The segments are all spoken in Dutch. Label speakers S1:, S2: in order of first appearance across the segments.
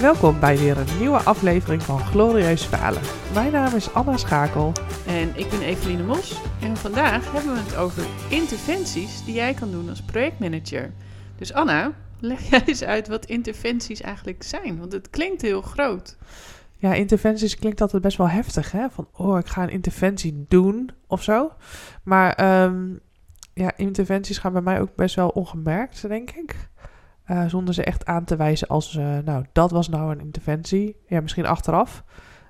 S1: Welkom bij weer een nieuwe aflevering van Glorieus Falen. Mijn naam is Anna Schakel.
S2: En ik ben Eveline Mos. En vandaag hebben we het over interventies die jij kan doen als projectmanager. Dus Anna, leg jij eens uit wat interventies eigenlijk zijn. Want het klinkt heel groot.
S1: Ja, interventies klinkt altijd best wel heftig, hè? Van, oh, ik ga een interventie doen of zo. Maar ehm, ja, interventies gaan bij mij ook best wel ongemerkt, denk ik. Uh, zonder ze echt aan te wijzen als, uh, nou, dat was nou een interventie. Ja, misschien achteraf.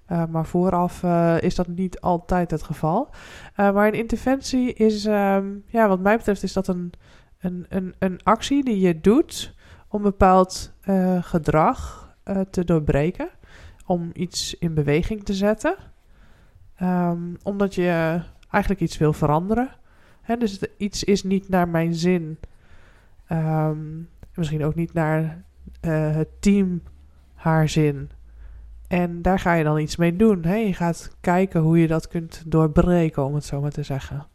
S1: Uh, maar vooraf is dat niet altijd het geval. maar een interventie is, um, ja, wat mij betreft, is dat een, een, een, een actie die je doet om bepaald gedrag te doorbreken. Om iets in beweging te zetten. Um, omdat je eigenlijk iets wil veranderen. Hè, dus iets is niet naar mijn zin. Um, misschien ook niet naar uh, het team haar zin. En daar ga je dan iets mee doen. Je gaat kijken hoe je dat kunt doorbreken, om het zo maar te zeggen.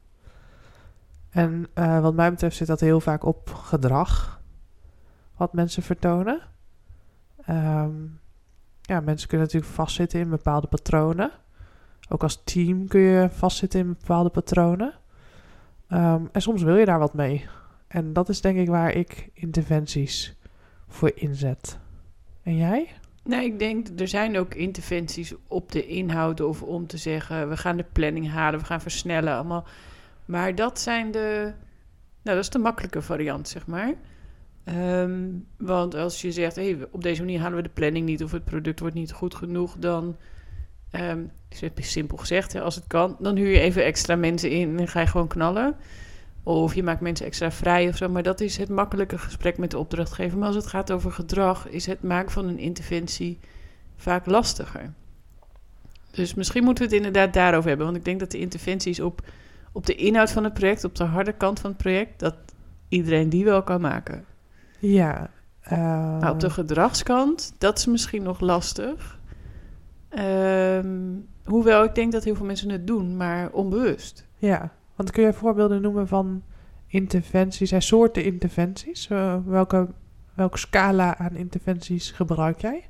S1: En uh, wat mij betreft zit dat heel vaak op gedrag, wat mensen vertonen. Um, ja, mensen kunnen natuurlijk vastzitten in bepaalde patronen. Ook als team kun je vastzitten in bepaalde patronen. Um, en soms wil je daar wat mee. En dat is denk ik waar ik interventies voor inzet. En jij?
S2: Nou, ik denk, er zijn ook interventies op de inhoud of om te zeggen, we gaan de planning halen, we gaan versnellen, allemaal. Maar dat zijn de, nou, dat is de makkelijke variant, zeg maar. Um, want als je zegt, hey, op deze manier halen we de planning niet of het product wordt niet goed genoeg, dan, um, simpel gezegd, hè, als het kan, dan huur je even extra mensen in en ga je gewoon knallen. Of je maakt mensen extra vrij of zo. Maar dat is het makkelijke gesprek met de opdrachtgever. Maar als het gaat over gedrag, is het maken van een interventie vaak lastiger. Dus misschien moeten we het inderdaad daarover hebben. Want ik denk dat de interventies op, op de inhoud van het project, op de harde kant van het project, dat iedereen die wel kan maken.
S1: Ja.
S2: Uh... Maar op de gedragskant, dat is misschien nog lastig. Um, hoewel ik denk dat heel veel mensen het doen, maar onbewust.
S1: Ja. Want kun je voorbeelden noemen van interventies en soorten interventies? Uh, welke, welke scala aan interventies gebruik jij?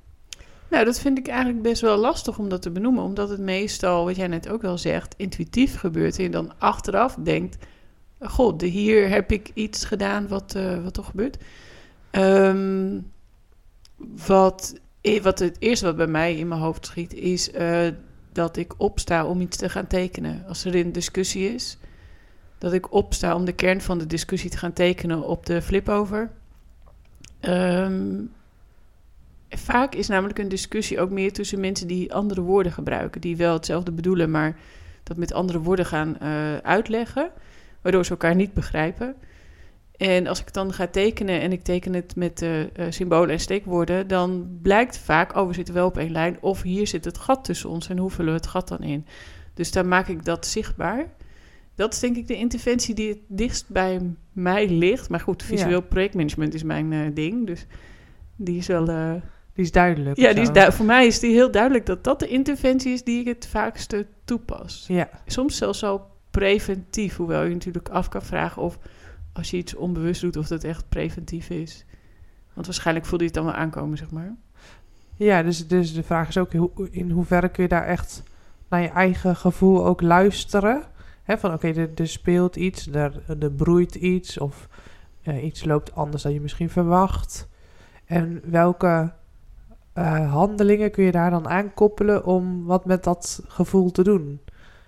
S2: Nou, dat vind ik eigenlijk best wel lastig om dat te benoemen, omdat het meestal, wat jij net ook wel zegt, intuïtief gebeurt. En je dan achteraf denkt: God, hier heb ik iets gedaan wat, uh, wat toch gebeurt. Um, wat, wat het eerste wat bij mij in mijn hoofd schiet, is uh, dat ik opsta om iets te gaan tekenen. Als er een discussie is, dat ik opsta om de kern van de discussie te gaan tekenen op de flipover. Um, vaak is namelijk een discussie ook meer tussen mensen die andere woorden gebruiken, die wel hetzelfde bedoelen, maar dat met andere woorden gaan uh, uitleggen, waardoor ze elkaar niet begrijpen. En als ik dan ga tekenen en ik teken het met uh, symbolen en steekwoorden, dan blijkt vaak, oh, we zitten wel op één lijn, of hier zit het gat tussen ons en hoe vullen we het gat dan in? Dus dan maak ik dat zichtbaar. Dat is denk ik de interventie die het dichtst bij mij ligt. Maar goed, visueel projectmanagement is mijn uh, ding. Dus die is wel. Uh,
S1: die is duidelijk.
S2: Ja, die is du voor mij is die heel duidelijk dat dat de interventie is die ik het vaakste toepas.
S1: Ja.
S2: Soms zelfs al preventief, hoewel je natuurlijk af kan vragen of als je iets onbewust doet, of dat echt preventief is. Want waarschijnlijk voelde je het dan wel aankomen, zeg maar.
S1: Ja, dus, dus de vraag is ook in hoeverre kun je daar echt naar je eigen gevoel ook luisteren van oké, er, speelt iets, er, er broeit iets of uh, iets loopt anders dan je misschien verwacht. En welke uh, handelingen kun je daar dan aankoppelen om wat met dat gevoel te doen?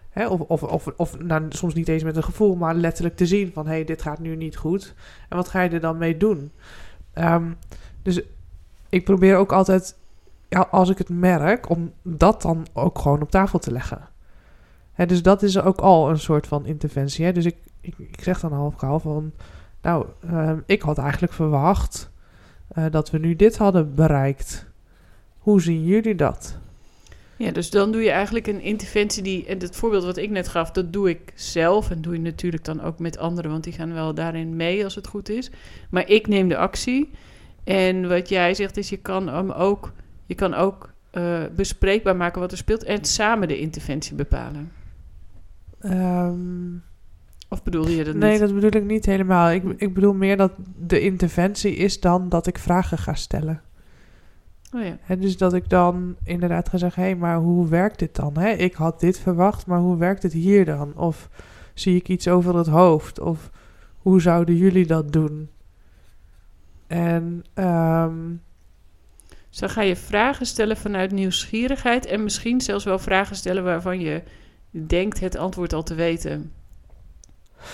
S1: Hè, of of, of, of nou, soms niet eens met een gevoel, maar letterlijk te zien van hé, hey, dit gaat nu niet goed. En wat ga je er dan mee doen? Um, dus ik probeer ook altijd, ja, als ik het merk, om dat dan ook gewoon op tafel te leggen dus dat is ook al een soort van interventie. Hè? Dus ik, ik, ik zeg dan half half van... Nou, uh, ik had eigenlijk verwacht uh, dat we nu dit hadden bereikt. Hoe zien jullie dat?
S2: Ja, dus dan doe je eigenlijk een interventie die... En het voorbeeld wat ik net gaf, dat doe ik zelf. En doe je natuurlijk dan ook met anderen, want die gaan wel daarin mee als het goed is. Maar ik neem de actie. En wat jij zegt is, je kan hem ook, je kan ook uh, bespreekbaar maken wat er speelt... en samen de interventie bepalen.
S1: Um,
S2: of bedoel je dat
S1: niet? Nee, dat bedoel ik niet helemaal. Ik, ik bedoel meer dat de interventie is dan dat ik vragen ga stellen.
S2: Oh ja.
S1: Dus dat ik dan inderdaad ga zeggen, hé, hey, maar hoe werkt dit dan? Ik had dit verwacht, maar hoe werkt het hier dan? Of zie ik iets over het hoofd? Of hoe zouden jullie dat doen? En ehm,
S2: Dus dan ga je vragen stellen vanuit nieuwsgierigheid en misschien zelfs wel vragen stellen waarvan je denkt het antwoord al te weten.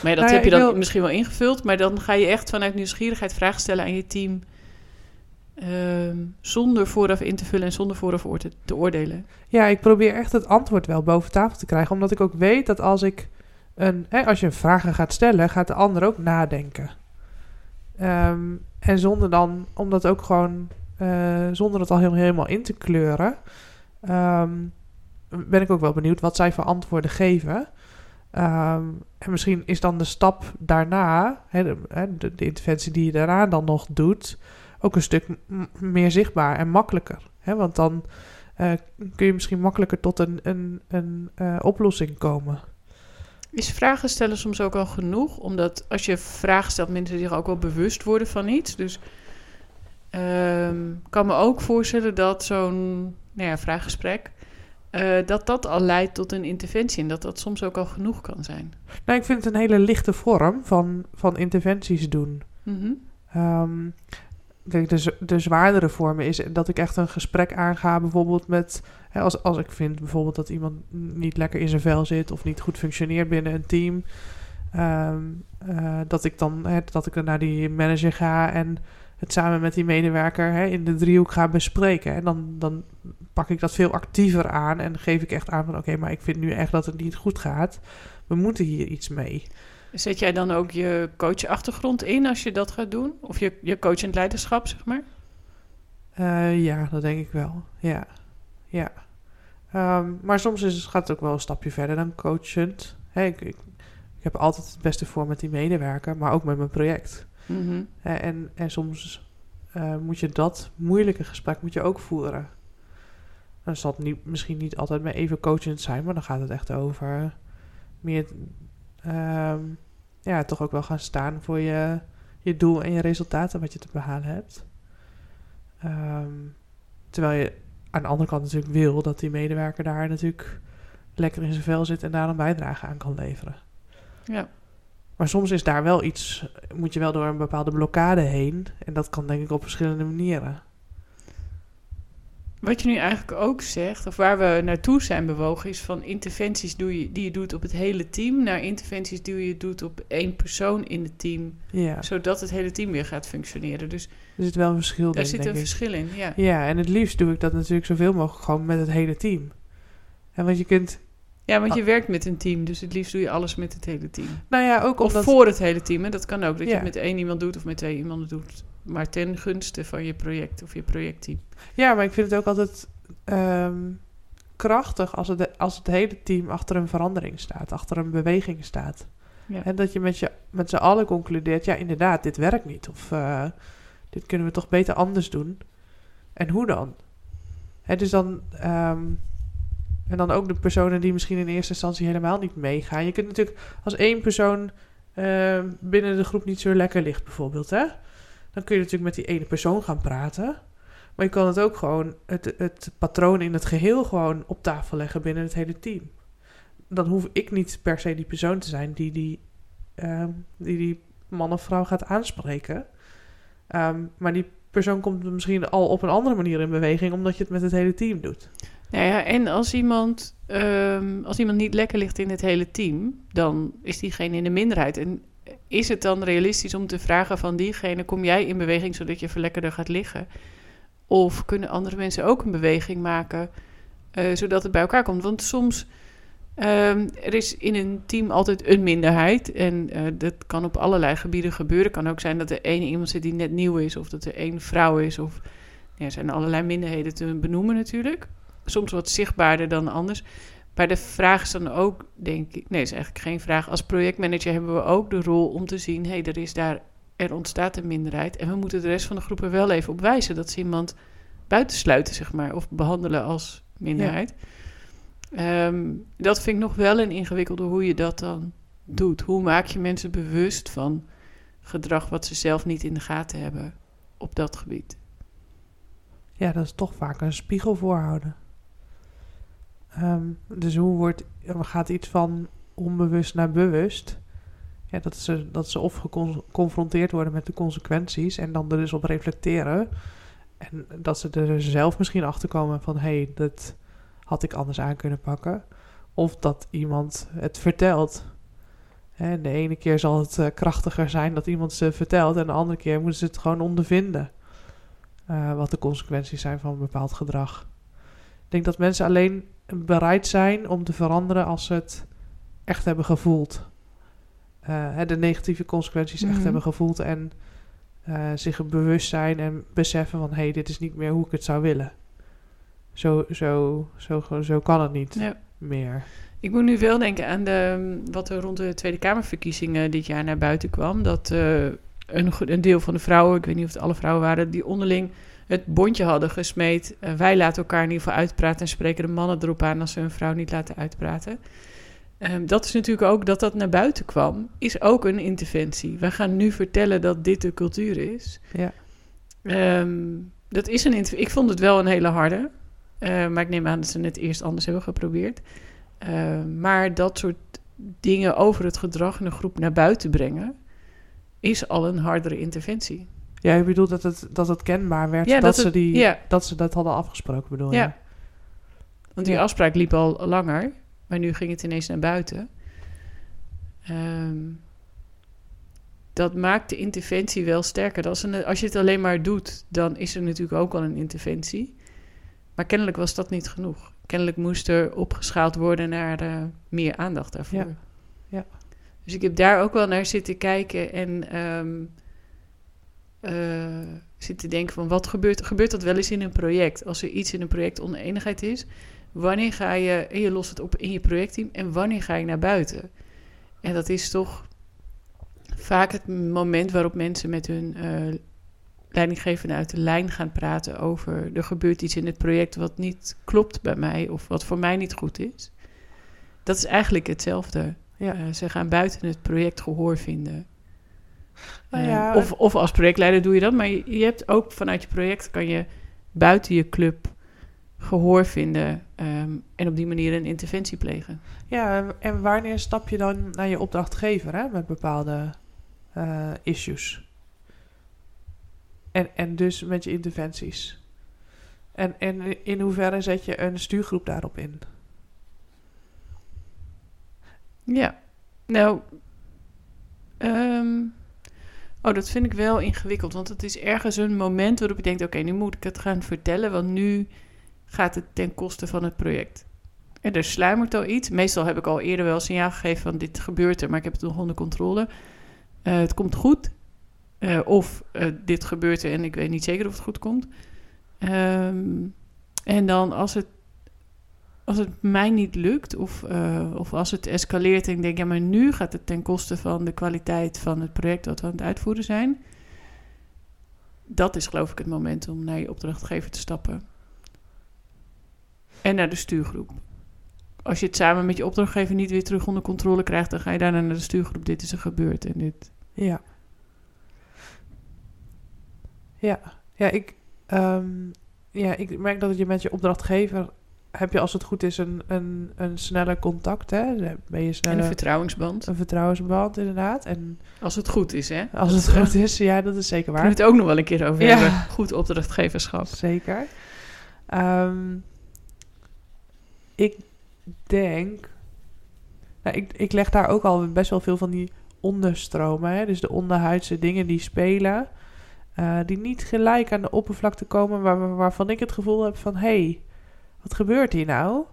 S2: Maar ja, dat
S1: Nou ja,
S2: heb je dan
S1: wil-
S2: misschien wel ingevuld, maar dan ga je echt vanuit nieuwsgierigheid vragen stellen aan je team. ehm, zonder vooraf in te vullen en zonder vooraf oor te, oordelen.
S1: ja, ik probeer echt het antwoord wel boven tafel te krijgen. Omdat ik ook weet dat als ik een, hè, als je vragen gaat stellen, gaat de ander ook nadenken. Ehm, en zonder dan, om dat ook gewoon, eh, zonder het al helemaal, helemaal in te kleuren, ehm, ben ik ook wel benieuwd wat zij voor antwoorden geven. Ehm, en misschien is dan de stap daarna, de, de, interventie die je daarna dan nog doet, ook een stuk meer zichtbaar en makkelijker. Want dan eh, kun je misschien makkelijker tot een, een, een eh, oplossing komen.
S2: Is vragen stellen soms ook al genoeg? Omdat als je vragen stelt, mensen zich ook wel bewust worden van iets. Dus ehm, ik kan me ook voorstellen dat zo'n nou ja, vraaggesprek... eh, dat dat al leidt tot een interventie en dat dat soms ook al genoeg kan zijn.
S1: Nou, ik vind het een hele lichte vorm van, van interventies doen.
S2: Mhm.
S1: Ehm, kijk, de, zwaardere vormen is dat ik echt een gesprek aanga, bijvoorbeeld met... Hè, als, als ik vind bijvoorbeeld dat iemand niet lekker in zijn vel zit of niet goed functioneert binnen een team... ehm, eh, dat ik dan hè, dat ik dan naar die manager ga en het samen met die medewerker hè, in de driehoek ga bespreken. En dan, dan pak ik dat veel actiever aan en geef ik echt aan van... oké, maar ik vind nu echt dat het niet goed gaat. We moeten hier iets mee.
S2: Zet jij dan ook je coachachtergrond in als je dat gaat doen? Of je, je coachend leiderschap, zeg maar?
S1: Eh, ja, dat denk ik wel. Ja, ja. Ehm, maar soms is, gaat het ook wel een stapje verder dan coachend. Ik, ik heb altijd het beste voor met die medewerker, maar ook met mijn project.
S2: Mhm.
S1: En, en soms eh, moet je dat moeilijke gesprek moet je ook voeren. Dan zal het niet, misschien niet altijd maar even coachend zijn, maar dan gaat het echt over meer, ehm, ja, toch ook wel gaan staan voor je, je doel en je resultaten wat je te behalen hebt. Ehm, terwijl je aan de andere kant natuurlijk wil dat die medewerker daar natuurlijk lekker in zijn vel zit en daar een bijdrage aan kan leveren.
S2: Ja.
S1: Maar soms is daar wel iets, moet je wel door een bepaalde blokkade heen. En dat kan denk ik op verschillende manieren.
S2: Wat je nu eigenlijk ook zegt, of waar we naartoe zijn bewogen, is van interventies doe je, die je doet op het hele team, naar interventies die je doet op één persoon in het team,
S1: Ja,
S2: zodat het hele team weer gaat functioneren. Dus
S1: er zit wel een verschil in,
S2: zit
S1: denk
S2: een
S1: ik.
S2: verschil in. Ja.
S1: Ja, en het liefst doe ik dat natuurlijk zoveel mogelijk gewoon met het hele team. En want je kunt,
S2: ja, want je werkt met een team, dus het liefst doe je alles met het hele team.
S1: nou ja, ook
S2: Of voor het hele team, hè? dat kan ook. Dat je het met één iemand doet of met twee iemanden doet. Maar ten gunste van je project of je projectteam.
S1: Ja, maar ik vind het ook altijd ehm, krachtig als het, als het hele team achter een verandering staat, achter een beweging staat.
S2: Ja.
S1: En dat je met, je, met z'n allen concludeert, ja inderdaad, dit werkt niet. Of eh, dit kunnen we toch beter anders doen. En hoe dan? Hè, dus dan... ehm, en dan ook de personen die misschien in eerste instantie helemaal niet meegaan. Je kunt natuurlijk als één persoon ehm, binnen de groep niet zo lekker ligt bijvoorbeeld, hè? Dan kun je natuurlijk met die ene persoon gaan praten. Maar je kan het ook gewoon, het, het patroon in het geheel gewoon op tafel leggen binnen het hele team. Dan hoef ik niet per se die persoon te zijn die die, ehm, die, die man of vrouw gaat aanspreken. Ehm, maar die persoon komt misschien al op een andere manier in beweging, omdat je het met het hele team doet.
S2: Nou ja, en als iemand, ehm, als iemand niet lekker ligt in het hele team, dan is diegene in de minderheid. En is het dan realistisch om te vragen van diegene, kom jij in beweging zodat je verlekkerder gaat liggen? Of kunnen andere mensen ook een beweging maken, eh, zodat het bij elkaar komt? Want soms, ehm, er is in een team altijd een minderheid. En eh, dat kan op allerlei gebieden gebeuren. Het kan ook zijn dat er één iemand zit die net nieuw is, of dat er één vrouw is. Of ja, er zijn allerlei minderheden te benoemen natuurlijk soms wat zichtbaarder dan anders. Maar de vraag is dan ook, denk ik, nee, is eigenlijk geen vraag. Als projectmanager hebben we ook de rol om te zien, hé, hey, er is daar, er ontstaat een minderheid. En we moeten de rest van de groepen wel even op wijzen dat ze iemand buitensluiten, zeg maar, of behandelen als minderheid. Ehm, dat vind ik nog wel een ingewikkelde hoe je dat dan doet. Hoe maak je mensen bewust van gedrag wat ze zelf niet in de gaten hebben op dat gebied?
S1: ja, dat is toch vaak een spiegel voorhouden. Ehm, dus hoe wordt, gaat iets van onbewust naar bewust? Ja, dat ze, dat ze of geconfronteerd worden met de consequenties en dan er dus op reflecteren. En dat ze er zelf misschien achter komen van hé, hey, dat had ik anders aan kunnen pakken. Of dat iemand het vertelt. En de ene keer zal het uh, krachtiger zijn dat iemand ze vertelt, en de andere keer moeten ze het gewoon ondervinden. Uh, wat de consequenties zijn van een bepaald gedrag. Ik denk dat mensen alleen bereid zijn om te veranderen als ze het echt hebben gevoeld. Uh, de negatieve consequenties echt
S2: Mhm.
S1: hebben gevoeld en uh, zich bewust zijn en beseffen van hé, hey, dit is niet meer hoe ik het zou willen. Zo, zo, zo, zo kan het niet
S2: Ja.
S1: meer.
S2: Ik moet nu wel denken aan de, wat er rond de Tweede Kamerverkiezingen dit jaar naar buiten kwam. Dat eh, een, een deel van de vrouwen, ik weet niet of het alle vrouwen waren, die onderling het bondje hadden gesmeed. Eh, wij laten elkaar in ieder geval uitpraten en spreken de mannen erop aan als ze hun vrouw niet laten uitpraten. Ehm, dat is natuurlijk ook dat dat naar buiten kwam, is ook een interventie. Wij gaan nu vertellen dat dit de cultuur is.
S1: Ja.
S2: Ehm, dat is een Ik vond het wel een hele harde. Eh, maar ik neem aan dat ze het eerst anders hebben geprobeerd. Eh, maar dat soort dingen over het gedrag in een groep naar buiten brengen, is al een hardere interventie.
S1: Ja, je bedoelt dat het, dat het kenbaar werd
S2: Ja,
S1: dat,
S2: dat
S1: ze die,
S2: ja.
S1: dat ze dat hadden afgesproken, bedoel je?
S2: Ja. Want die afspraak liep al langer, maar nu ging het ineens naar buiten. Ehm, dat maakt de interventie wel sterker. Als, een, als je het alleen maar doet, dan is er natuurlijk ook al een interventie. Maar kennelijk was dat niet genoeg. Kennelijk moest er opgeschaald worden naar eh, meer aandacht daarvoor.
S1: Ja. Ja.
S2: Dus ik heb daar ook wel naar zitten kijken en ehm eh, zitten denken van wat gebeurt, gebeurt dat wel eens in een project? Als er iets in een project oneenigheid is, wanneer ga je, en je lost het op in je projectteam en wanneer ga je naar buiten? En dat is toch vaak het moment waarop mensen met hun eh leidinggevende uit de lijn gaan praten over er gebeurt iets in het project wat niet klopt bij mij of wat voor mij niet goed is. Dat is eigenlijk hetzelfde.
S1: Ja.
S2: Eh, ze gaan buiten het project gehoor vinden.
S1: Nou
S2: Eh,
S1: ja,
S2: of, of als projectleider doe je dat, maar je, je hebt ook vanuit je project kan je buiten je club gehoor vinden ehm, en op die manier een interventie plegen.
S1: Ja, en- en wanneer stap je dan naar je opdrachtgever hè, met bepaalde eh, issues? En, en dus met je interventies. En, en in hoeverre zet je een stuurgroep daarop in?
S2: Ja, nou, ehm, oh, dat vind ik wel ingewikkeld, want het is ergens een moment waarop je denkt, oké, nu moet ik het gaan vertellen, want nu gaat het ten koste van het project. En er sluimert al iets. Meestal heb ik al eerder wel signaal gegeven van dit gebeurt er, maar ik heb het nog onder controle. Eh, het komt goed. Eh, of eh, dit gebeurt er en ik weet niet zeker of het goed komt. Ehm, en dan als het, als het mij niet lukt of, eh, of als het escaleert en ik denk, ja, maar nu gaat het ten koste van de kwaliteit van het project dat we aan het uitvoeren zijn. Dat is geloof ik het moment om naar je opdrachtgever te stappen. En naar de stuurgroep. Als je het samen met je opdrachtgever niet weer terug onder controle krijgt, dan ga je daarna naar de stuurgroep. Dit is er gebeurd en dit.
S1: Ja. Ja, ja, ik, ehm, ja, ik merk dat je met je opdrachtgever heb je als het goed is een, een, een sneller contact. Hè? Dan Ben je
S2: En
S1: sneller
S2: een vertrouwensband.
S1: een vertrouwensband inderdaad. En
S2: Als het goed is, hè?
S1: als het goed is, ja, dat is zeker waar.
S2: we het ook nog wel een keer over
S1: Ja.
S2: hebben. Goed opdrachtgeverschap.
S1: Zeker. Ehm, ik denk. Nou, ik, ik leg daar ook al best wel veel van die onderstromen. Hè? Dus de onderhuidse dingen die spelen. eh, die niet gelijk aan de oppervlakte komen. Waar, waarvan ik het gevoel heb van: hé, hey, wat gebeurt hier nou?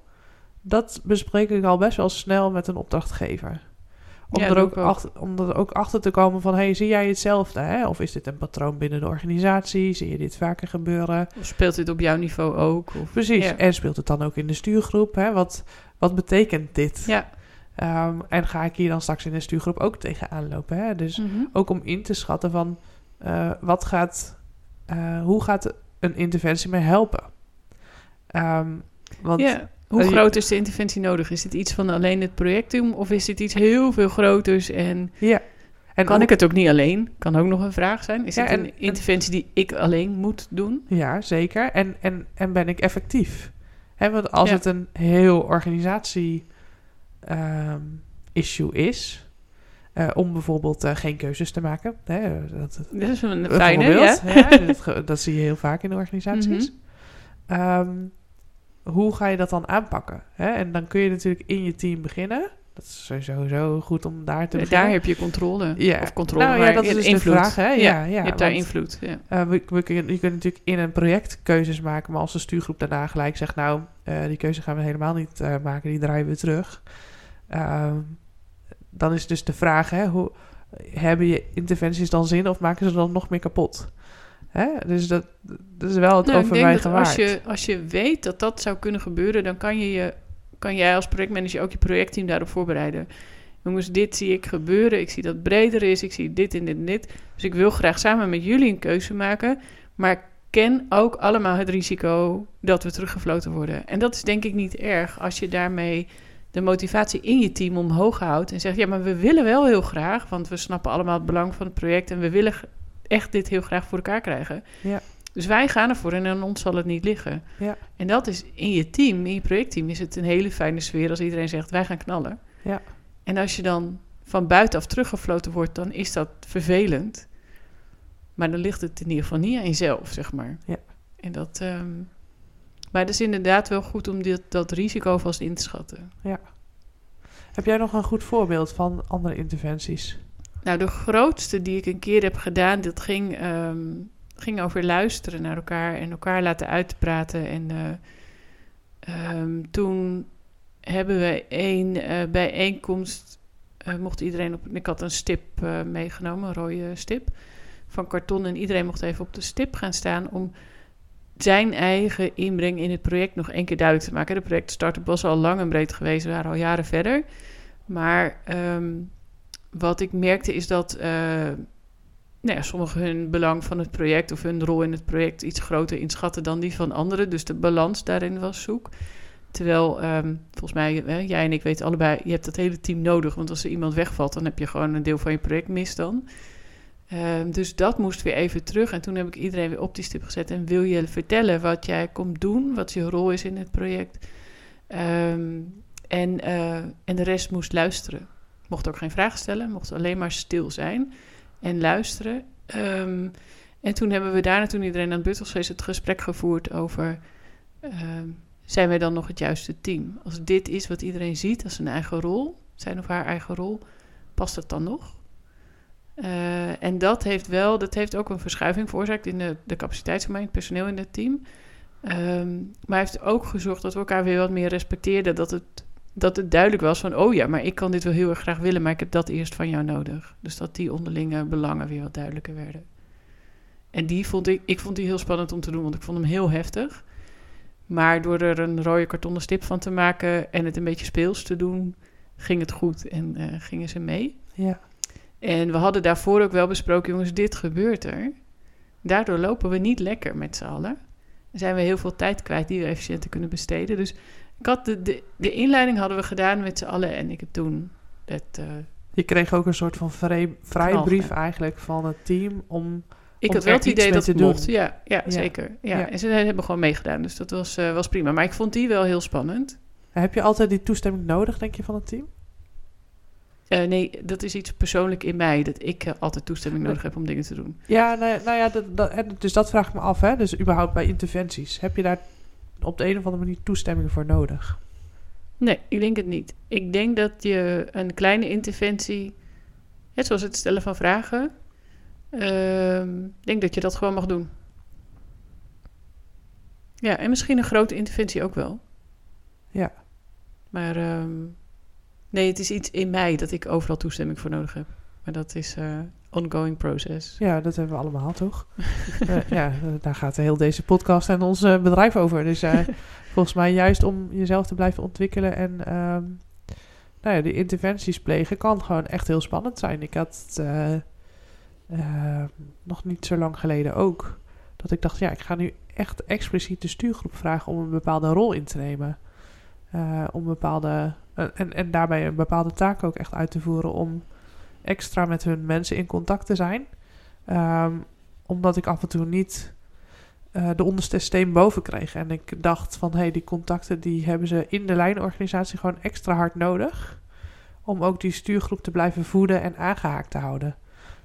S1: Dat bespreek ik al best wel snel met een opdrachtgever. Om,
S2: Ja,
S1: er ook achter, om er ook achter te komen van... hey, zie jij hetzelfde? Hè? Of is dit een patroon binnen de organisatie? Zie je dit vaker gebeuren?
S2: Of speelt dit op jouw niveau ook? Of,
S1: Precies.
S2: Ja.
S1: En speelt het dan ook in de stuurgroep? Hè? Wat, wat betekent dit?
S2: Ja.
S1: Ehm, en ga ik hier dan straks in de stuurgroep ook tegenaan lopen? Hè? Dus
S2: Mhm.
S1: ook om in te schatten van... eh, wat gaat, eh, hoe gaat een interventie mij helpen? Ehm, want.
S2: Hoe
S1: eh,
S2: groot is de interventie nodig? Is dit iets van alleen het project doen? Of is dit iets heel veel groters? En
S1: Ja. En
S2: Kan ik het ook niet alleen? Kan ook nog een vraag zijn. Is
S1: Ja,
S2: het
S1: en-
S2: een interventie die ik alleen moet doen?
S1: Ja, zeker. En, en, en ben ik effectief? Want als
S2: Ja.
S1: het een heel organisatie ehm, issue is, eh, om bijvoorbeeld eh, geen keuzes te maken. Hè, dat,
S2: Dat is een fijne, ja.
S1: dat zie je heel vaak in de organisaties.
S2: Mhm.
S1: Ehm, hoe ga je dat dan aanpakken? Hè? En dan kun je natuurlijk in je team beginnen. Dat is sowieso goed om daar te beginnen.
S2: Daar heb je controle.
S1: Ja.
S2: Of controle,
S1: Nou ja, dat is dus de vraag, hè? Ja, ja,
S2: je hebt daar invloed. Ja.
S1: Eh, we, je kunt natuurlijk in een project keuzes maken, maar als de stuurgroep daarna gelijk zegt, nou, eh, die keuze gaan we helemaal niet eh, maken, die draaien we terug. Ehm, dan is dus de vraag, hè, hoe, hebben je interventies dan zin of maken ze dan nog meer kapot? Hè? Dus dat, dat is wel het
S2: Nou,
S1: overwegen waard.
S2: als je, als je weet dat dat zou kunnen gebeuren, dan kan, je je, kan jij als projectmanager ook je projectteam daarop voorbereiden. Jongens, dit zie ik gebeuren. Ik zie dat het breder is. Ik zie dit en dit en dit. Dus ik wil graag samen met jullie een keuze maken. Maar ken ook allemaal het risico dat we teruggefloten worden. En dat is denk ik niet erg als je daarmee de motivatie in je team omhoog houdt. En zegt, ja, maar we willen wel heel graag. Want we snappen allemaal het belang van het project. En we willen echt dit heel graag voor elkaar krijgen.
S1: Ja.
S2: Dus wij gaan ervoor en aan ons zal het niet liggen.
S1: Ja.
S2: En dat is in je team, in je projectteam, is het een hele fijne sfeer als iedereen zegt wij gaan knallen.
S1: Ja.
S2: En als je dan van buitenaf teruggefloten wordt, dan is dat vervelend. Maar dan ligt het in ieder geval niet aan jezelf, zeg maar.
S1: Ja.
S2: En dat. ehm, maar het is inderdaad wel goed om dit, dat risico vast in te schatten.
S1: Heb jij nog een goed voorbeeld van andere interventies?
S2: Nou, de grootste die ik een keer heb gedaan, dat ging, ehm, ging over luisteren naar elkaar en elkaar laten uitpraten. En eh, ehm, toen hebben we een eh, bijeenkomst, eh, mocht iedereen op, ik had een stip meegenomen, een rode stip van karton. En iedereen mocht even op de stip gaan staan om zijn eigen inbreng in het project nog één keer duidelijk te maken. De project Startup was al lang en breed geweest, we waren al jaren verder. Maar ehm, wat ik merkte is dat eh, nou ja, sommigen hun belang van het project of hun rol in het project iets groter inschatten dan die van anderen. Dus de balans daarin was zoek. Terwijl, ehm, volgens mij, hè, jij en ik weten allebei, je hebt dat hele team nodig. Want als er iemand wegvalt, dan heb je gewoon een deel van je project mis dan. Ehm, dus dat moest weer even terug. En toen heb ik iedereen weer op die stip gezet. En wil je vertellen wat jij komt doen, wat je rol is in het project? Ehm, en, eh, en de rest moest luisteren. Mocht ook geen vragen stellen, mocht alleen maar stil zijn en luisteren. Ehm, en toen hebben we daarna, toen iedereen aan het beurt het gesprek gevoerd over... ehm, zijn wij dan nog het juiste team? Als dit is wat iedereen ziet als zijn eigen rol, zijn of haar eigen rol, past het dan nog? Eh, en dat heeft wel, dat heeft ook een verschuiving veroorzaakt in de, de het personeel in het team. Ehm, maar heeft ook gezorgd dat we elkaar weer wat meer respecteerden. Dat het, dat het duidelijk was van, oh ja, maar ik kan dit wel heel erg graag willen, maar ik heb dat eerst van jou nodig. Dus dat die onderlinge belangen weer wat duidelijker werden. En die vond ik, ik vond die heel spannend om te doen, want ik vond hem heel heftig. Maar door er een rode kartonnen stip van te maken en het een beetje speels te doen, ging het goed en eh, gingen ze mee.
S1: Ja.
S2: En we hadden daarvoor ook wel besproken, jongens, dit gebeurt er. Daardoor lopen we niet lekker met z'n allen. Dan zijn we heel veel tijd kwijt die we efficiënter kunnen besteden. Dus ik had de, de, de inleiding hadden we gedaan met z'n allen en ik heb toen het... eh,
S1: Je kreeg ook een soort van vrij, vrijbrief eigenlijk van het team om...
S2: ik
S1: Om
S2: had wel het idee dat het mocht. Ja, ja,
S1: Ja.
S2: zeker. Ja. En ze hebben gewoon meegedaan, dus dat was, eh, was prima. Maar ik vond die wel heel spannend.
S1: Heb je altijd die toestemming nodig, denk je, van het team?
S2: Eh, nee, dat is iets persoonlijk in mij, dat ik altijd toestemming nodig heb om dingen te doen.
S1: Ja, nou, nou ja, dat, dat, dus dat vraag ik me af, hè. Dus überhaupt bij interventies. Heb je daar op de een of andere manier toestemming voor nodig?
S2: Nee, ik denk het niet. Ik denk dat je een kleine interventie, net zoals het stellen van vragen, ehm, ik denk dat je dat gewoon mag doen. Ja, en misschien een grote interventie ook wel.
S1: Ja.
S2: Maar ehm, nee, het is iets in mij dat ik overal toestemming voor nodig heb. Maar dat is eh ongoing process.
S1: Ja, dat hebben we allemaal, toch? Eh, ja, eh, daar gaat heel deze podcast en ons eh, bedrijf over. Dus volgens mij juist om jezelf te blijven ontwikkelen en ehm, nou ja, die interventies plegen kan gewoon echt heel spannend zijn. Ik had het eh, eh, nog niet zo lang geleden ook. Dat ik dacht, ja, ik ga nu echt expliciet de stuurgroep vragen om een bepaalde rol in te nemen. Om bepaalde, en, en daarbij een bepaalde taak ook echt uit te voeren om extra met hun mensen in contact te zijn. Ehm, omdat ik af en toe niet eh, de onderste steen boven kreeg. En ik dacht van, hé, hey, die contacten die hebben ze in de lijnorganisatie gewoon extra hard nodig. Om ook die stuurgroep te blijven voeden en aangehaakt te houden.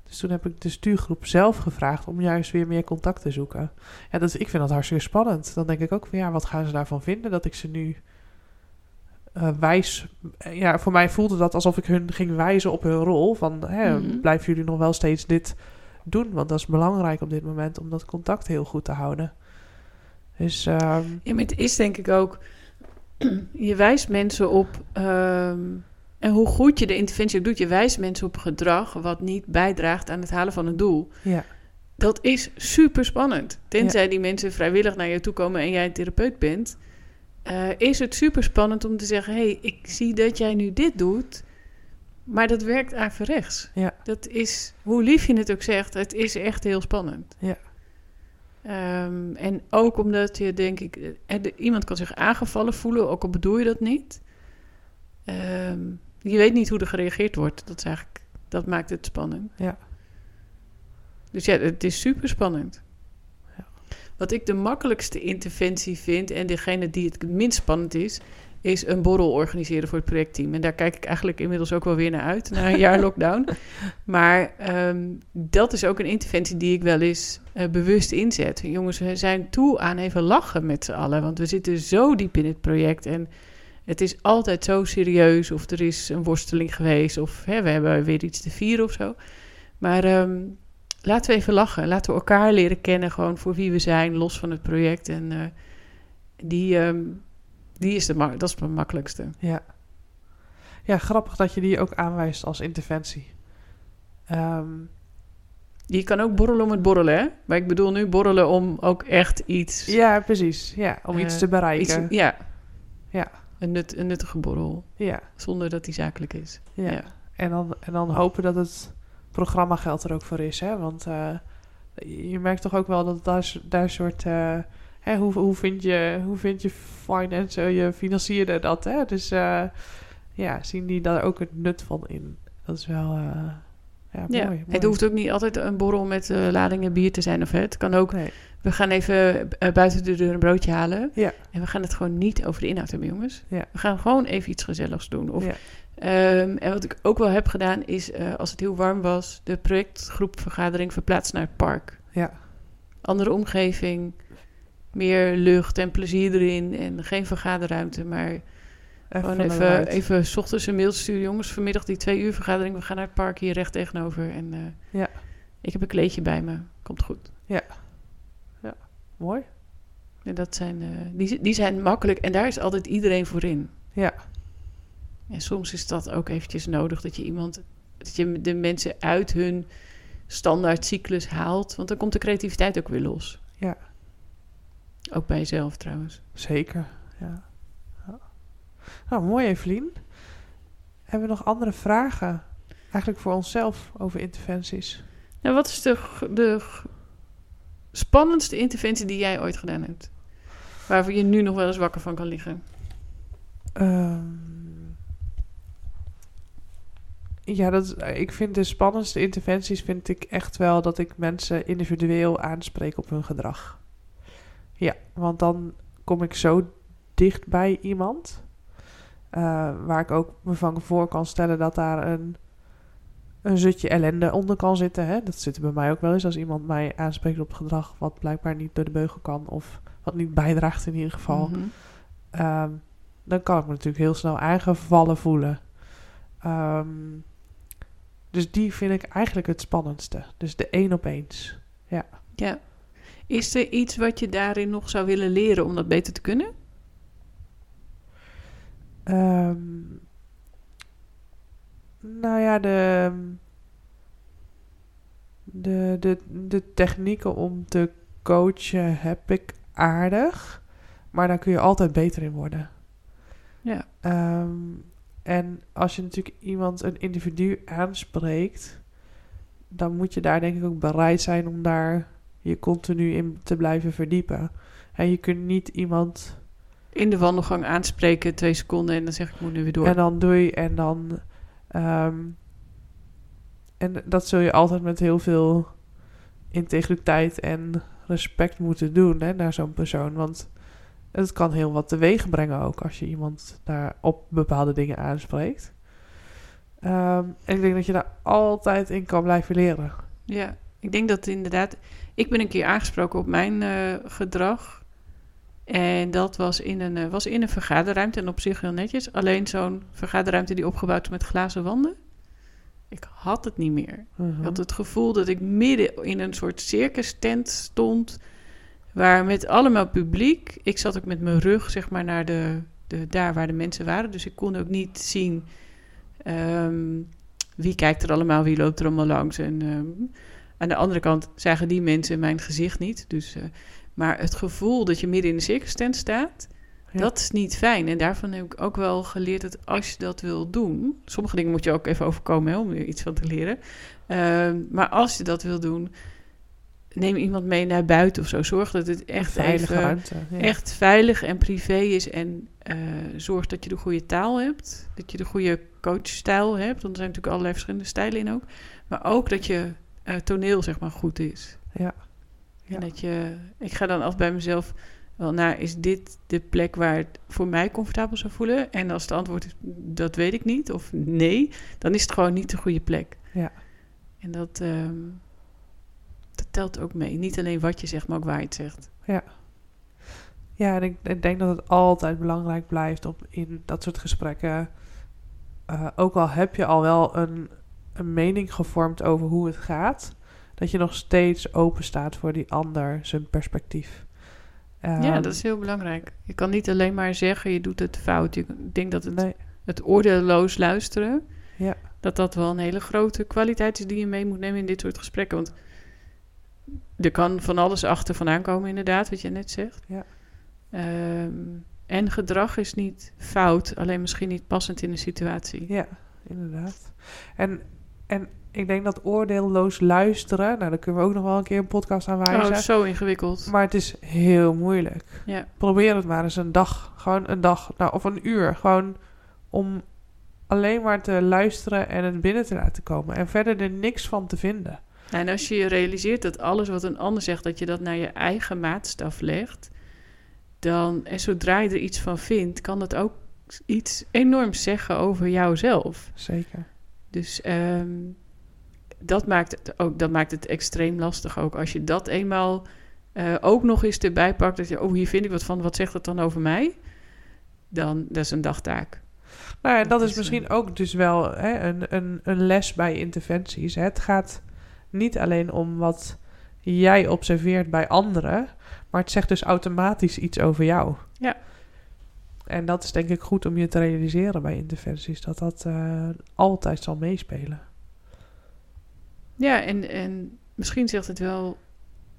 S1: Dus toen heb ik de stuurgroep zelf gevraagd om juist weer meer contact te zoeken. Ja, dat, ik vind dat hartstikke spannend. Dan denk ik ook van, ja, wat gaan ze daarvan vinden dat ik ze nu uh, wijs. Ja, voor mij voelde dat alsof ik hun ging wijzen op hun rol. Van hè,
S2: Mhm.
S1: blijven jullie nog wel steeds dit doen? Want dat is belangrijk op dit moment om dat contact heel goed te houden. Dus ehm,
S2: Ja, maar het is denk ik ook... Je wijst mensen op... ehm, en hoe goed je de interventie ook doet... je wijst mensen op gedrag... wat niet bijdraagt aan het halen van een doel.
S1: ja,
S2: Dat is super spannend. Tenzij die mensen vrijwillig naar je toe komen... en jij een therapeut bent... eh, is het super spannend om te zeggen... hé, hey, ik zie dat jij nu dit doet... maar dat werkt averechts.
S1: Ja.
S2: Dat is, hoe lief je het ook zegt... het is echt heel spannend.
S1: Ja.
S2: Ehm, en ook omdat je, denk ik... eh, de- iemand kan zich aangevallen voelen... ook al bedoel je dat niet. Ehm, je weet niet hoe er gereageerd wordt. Dat, is eigenlijk, dat maakt het spannend.
S1: Ja.
S2: Dus ja, het is super spannend. Wat ik de makkelijkste interventie vind... en degene die het minst spannend is... is een borrel organiseren voor het projectteam. En daar kijk ik eigenlijk inmiddels ook wel weer naar uit... na een jaar lockdown. Maar ehm, dat is ook een interventie die ik wel eens eh, bewust inzet. Jongens, we zijn toe aan even lachen met z'n allen... want we zitten zo diep in het project... en het is altijd zo serieus... of er is een worsteling geweest... of hè, we hebben weer iets te vieren of zo. Maar... ehm, laten we even lachen. Laten we elkaar leren kennen, gewoon voor wie we zijn, los van het project. En eh, die, ehm, die is de dat is het makkelijkste.
S1: ja. Ja, grappig dat je die ook aanwijst als interventie. Ehm,
S2: Je kan ook borrelen om het borrelen, hè? Maar ik bedoel nu borrelen om ook echt iets...
S1: ja, precies. Ja, om iets
S2: Eh,
S1: te bereiken.
S2: iets ja.
S1: Ja.
S2: Een, nut, een nuttige borrel,
S1: Ja,
S2: zonder dat die zakelijk is.
S1: ja.
S2: Ja.
S1: En, dan, en dan hopen dat het programmageld er ook voor is. Hè? Want eh, je merkt toch ook wel dat daar, daar soort... eh, hè, hoe, hoe, vind je, hoe vind je finance, eh, je financierde dat? Hè? Dus ja, zien die daar ook het nut van in? Dat is wel... ja,
S2: Ja,
S1: mooi, mooi.
S2: het hoeft ook niet altijd een borrel met ladingen bier te zijn of hè. Het kan ook,
S1: Nee.
S2: we gaan even buiten de deur een broodje halen.
S1: Ja.
S2: En we gaan het gewoon niet over de inhoud hebben, jongens.
S1: Ja.
S2: We gaan gewoon even iets gezelligs doen. Of
S1: Ja.
S2: Ehm, en wat ik ook wel heb gedaan is, eh, als het heel warm was, de projectgroepvergadering verplaatst naar het park.
S1: Ja.
S2: Andere omgeving, meer lucht en plezier erin en geen vergaderruimte, maar gewoon even, even 's ochtends een mail sturen. Jongens, vanmiddag die twee uur vergadering, we gaan naar het park hier recht tegenover. En eh,
S1: Ja.
S2: ik heb een kleedje bij me, komt goed.
S1: Mooi.
S2: En dat zijn, eh, die, die zijn makkelijk en daar is altijd iedereen voor in.
S1: Ja.
S2: En soms is dat ook eventjes nodig dat je iemand, dat je de mensen uit hun standaard cyclus haalt, want dan komt de creativiteit ook weer los.
S1: Ja.
S2: Ook bij jezelf trouwens.
S1: Zeker, ja. ja. Nou, mooi Evelien. Hebben we nog andere vragen? Eigenlijk voor onszelf over interventies.
S2: Nou, wat is de, de spannendste interventie die jij ooit gedaan hebt? Waarvoor je nu nog wel eens wakker van kan liggen.
S1: Ehm, ja, dat, is- ik vind de spannendste interventies vind ik echt wel dat ik mensen individueel aanspreek op hun gedrag. Ja, want dan kom ik zo dicht bij iemand. eh, waar ik ook me van voor kan stellen dat daar een, een zutje ellende onder kan zitten. Hè? Dat zit er bij mij ook wel eens als iemand mij aanspreekt op gedrag wat blijkbaar niet door de beugel kan. Of wat niet bijdraagt in ieder geval.
S2: Mhm.
S1: Ehm, dan kan ik me natuurlijk heel snel aangevallen voelen. Ehm, dus die vind ik eigenlijk het spannendste. Dus de één op eens.
S2: Ja. Is er iets wat je daarin nog zou willen leren om dat beter te kunnen?
S1: Ehm, nou ja, de, de, de, de technieken om te coachen heb ik aardig. Maar daar kun je altijd beter in worden.
S2: Ja.
S1: Ehm, en als je natuurlijk iemand, een individu aanspreekt, dan moet je daar denk ik ook bereid zijn om daar je continu in te blijven verdiepen. En je kunt niet iemand
S2: In de wandelgang aanspreken, twee seconden en dan zeg ik, ik moet nu weer door.
S1: en dan doe je en dan ehm, en dat zul je altijd met heel veel integriteit en respect moeten doen hè, naar zo'n persoon. Want het kan heel wat teweeg brengen ook als je iemand daar op bepaalde dingen aanspreekt. Ehm, en ik denk dat je daar altijd in kan blijven leren.
S2: Ja, ik denk dat inderdaad... Ik ben een keer aangesproken op mijn eh, gedrag. En dat was in, een, eh, was in een vergaderruimte en op zich heel netjes. Alleen zo'n vergaderruimte die opgebouwd is met glazen wanden. Ik had het niet meer.
S1: Mhm.
S2: Ik had het gevoel dat ik midden in een soort circus tent stond. Waar met allemaal publiek. Ik zat ook met mijn rug zeg maar naar de, de, daar waar de mensen waren. Dus ik kon ook niet zien ehm, wie kijkt er allemaal, wie loopt er allemaal langs. En ehm, aan de andere kant zagen die mensen mijn gezicht niet. Dus, eh, maar het gevoel dat je midden in de circus tent staat.
S1: Ja.
S2: Dat is niet fijn. En daarvan heb ik ook wel geleerd dat als je dat wil doen. Sommige dingen moet je ook even overkomen hè, om er iets van te leren. Ehm, maar als je dat wil doen, neem iemand mee naar buiten of zo. Zorg dat het echt
S1: veilige
S2: even,
S1: ruimte. Ja.
S2: echt veilig en privé is. En eh, zorg dat je de goede taal hebt. Dat je de goede coachstijl hebt. Want er zijn natuurlijk allerlei verschillende stijlen in ook. Maar ook dat je eh, toneel zeg maar goed is.
S1: Ja. Ja.
S2: En dat je... Ik ga dan af bij mezelf... Wel, nou, is dit de plek waar het voor mij comfortabel zou voelen? En als het antwoord is, dat weet ik niet, of nee, dan is het gewoon niet de goede plek.
S1: Ja.
S2: En dat, ehm, dat telt ook mee. Niet alleen wat je zegt, maar ook waar je het zegt.
S1: Ja, en ik, ik denk dat het altijd belangrijk blijft om in dat soort gesprekken. eh, ook al heb je al wel een, een mening gevormd over hoe het gaat, dat je nog steeds open staat voor die ander, zijn perspectief.
S2: ja,
S1: Ehm,
S2: dat is heel belangrijk. Je kan niet alleen maar zeggen, je doet het fout. Ik denk dat het,
S1: Nee,
S2: het oordeelloos luisteren,
S1: Ja.
S2: dat dat wel een hele grote kwaliteit is die je mee moet nemen in dit soort gesprekken. Want er kan van alles achter vandaan komen, inderdaad, wat je net zegt.
S1: Ja.
S2: Ehm, en gedrag is niet fout, alleen misschien niet passend in de situatie.
S1: ja, inderdaad. En, en ik denk dat oordeelloos luisteren, nou, daar kunnen we ook nog wel een keer een podcast aan
S2: Oh,
S1: wijzen.
S2: het is zo ingewikkeld.
S1: Maar het is heel moeilijk.
S2: Ja.
S1: Probeer het maar eens een dag. Gewoon een dag. Nou, of een uur. Gewoon om alleen maar te luisteren en het binnen te laten komen. En verder er niks van te vinden.
S2: En als je je realiseert dat alles wat een ander zegt, dat je dat naar je eigen maatstaf legt, dan, en zodra je er iets van vindt, kan dat ook iets enorms zeggen over jouzelf.
S1: Zeker.
S2: Dus ehm, dat, maakt het ook, dat maakt het extreem lastig ook. Als je dat eenmaal eh, ook nog eens erbij pakt, dat je, oh, hier vind ik wat van, wat zegt dat dan over mij? Dan, dat is een dagtaak.
S1: Nou ja, dat,
S2: Dat
S1: is
S2: is,
S1: misschien ook dus wel hè, een, een, een les bij interventies. Het gaat niet alleen om wat jij observeert bij anderen, maar het zegt dus automatisch iets over jou.
S2: Ja.
S1: En dat is denk ik goed om je te realiseren bij interventies, dat dat eh, altijd zal meespelen.
S2: Ja, en, en misschien zegt het wel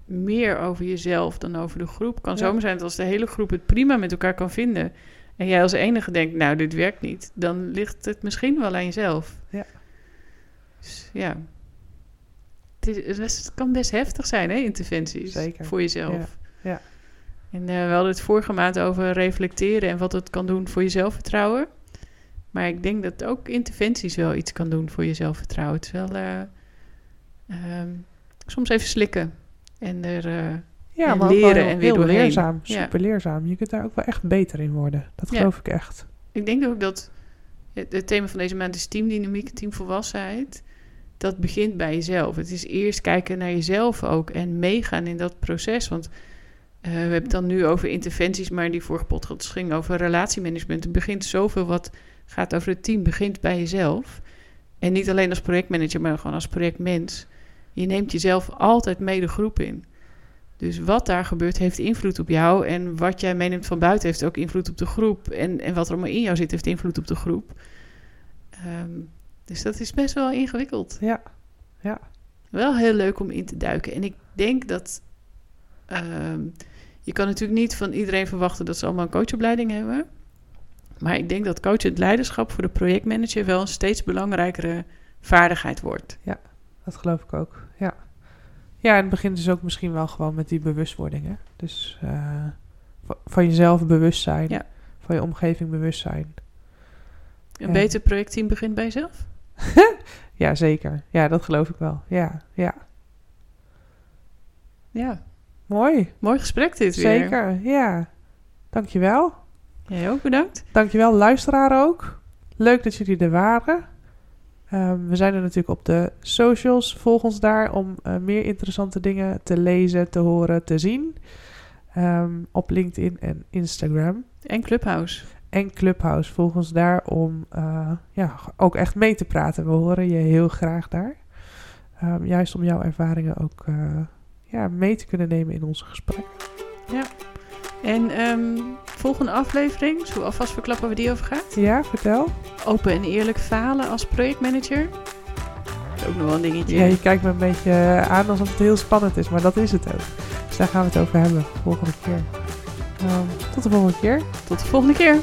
S2: meer over jezelf dan over de groep. Kan
S1: Ja.
S2: zomaar zijn dat als de hele groep het prima met elkaar kan vinden. En jij als enige denkt, nou, dit werkt niet. Dan ligt het misschien wel aan jezelf.
S1: Ja.
S2: Dus, ja. Het, is, het kan best heftig zijn, hè, interventies.
S1: Zeker.
S2: Voor jezelf.
S1: Ja. Ja.
S2: En eh, we hadden het vorige maand over reflecteren en wat het kan doen voor je zelfvertrouwen. Maar ik denk dat ook interventies wel iets kan doen voor je zelfvertrouwen. Het is wel eh, ehm, soms even slikken en er eh,
S1: Ja,
S2: En
S1: maar
S2: leren
S1: heel,
S2: en weer
S1: heel
S2: doorheen.
S1: leerzaam,
S2: Ja.
S1: super leerzaam. Je kunt daar ook wel echt beter in worden. Dat
S2: Ja.
S1: geloof ik echt.
S2: Ik denk ook dat het, het thema van deze maand is teamdynamiek, teamvolwassenheid. Dat begint bij jezelf. Het is eerst kijken naar jezelf ook en meegaan in dat proces. Want eh, we hebben het dan nu over interventies, maar die vorige podcast ging over relatiemanagement. Het begint zoveel wat gaat over het team, begint bij jezelf. En niet alleen als projectmanager, maar gewoon als projectmens. Je neemt jezelf altijd mee de groep in. Dus wat daar gebeurt, heeft invloed op jou. En wat jij meeneemt van buiten, heeft ook invloed op de groep. En, en wat er allemaal in jou zit, heeft invloed op de groep. Ehm, dus dat is best wel ingewikkeld.
S1: Ja, ja.
S2: Wel heel leuk om in te duiken. En ik denk dat. ehm, je kan natuurlijk niet van iedereen verwachten dat ze allemaal een coachopleiding hebben. Maar ik denk dat coachend leiderschap voor de projectmanager wel een steeds belangrijkere vaardigheid wordt.
S1: Dat geloof ik ook. Ja. Ja, en het begint dus ook misschien wel gewoon met die bewustwording. Hè? Dus eh, va- van jezelf bewust zijn.
S2: Ja.
S1: Van je omgeving bewust zijn.
S2: Een
S1: Ja.
S2: beter projectteam begint bij jezelf.
S1: Ja, zeker. Ja, dat geloof ik wel. Ja, ja.
S2: Ja,
S1: Mooi.
S2: mooi gesprek dit weer.
S1: Zeker, ja. Dankjewel.
S2: Jij ook bedankt.
S1: Dankjewel, luisteraar ook. Leuk dat jullie er waren. Ehm, we zijn er natuurlijk op de socials. Volg ons daar om eh, meer interessante dingen te lezen, te horen, te zien. Ehm, op LinkedIn en Instagram.
S2: En Clubhouse.
S1: En Clubhouse. Volg ons daar om eh, ja, ook echt mee te praten. We horen je heel graag daar. Ehm, juist om jouw ervaringen ook eh, ja, mee te kunnen nemen in onze gesprekken.
S2: En ehm, volgende aflevering, we alvast verklappen waar die over gaat?
S1: Ja, vertel.
S2: Open en eerlijk falen als projectmanager. Dat is ook nog wel een dingetje.
S1: Ja, je kijkt me een beetje aan alsof het heel spannend is, maar dat is het ook. Dus daar gaan we het over hebben volgende keer. Ehm, tot de volgende keer.
S2: Tot de volgende keer.